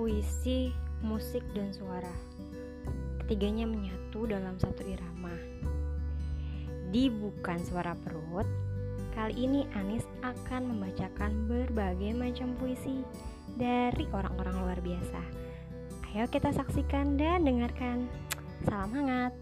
puisi, musik, dan suara. Ketiganya menyatu dalam satu irama. Di Bukan Suara Perut, kali ini Anis akan membacakan berbagai macam puisi dari orang-orang luar biasa. Ayo kita saksikan dan dengarkan. Salam hangat.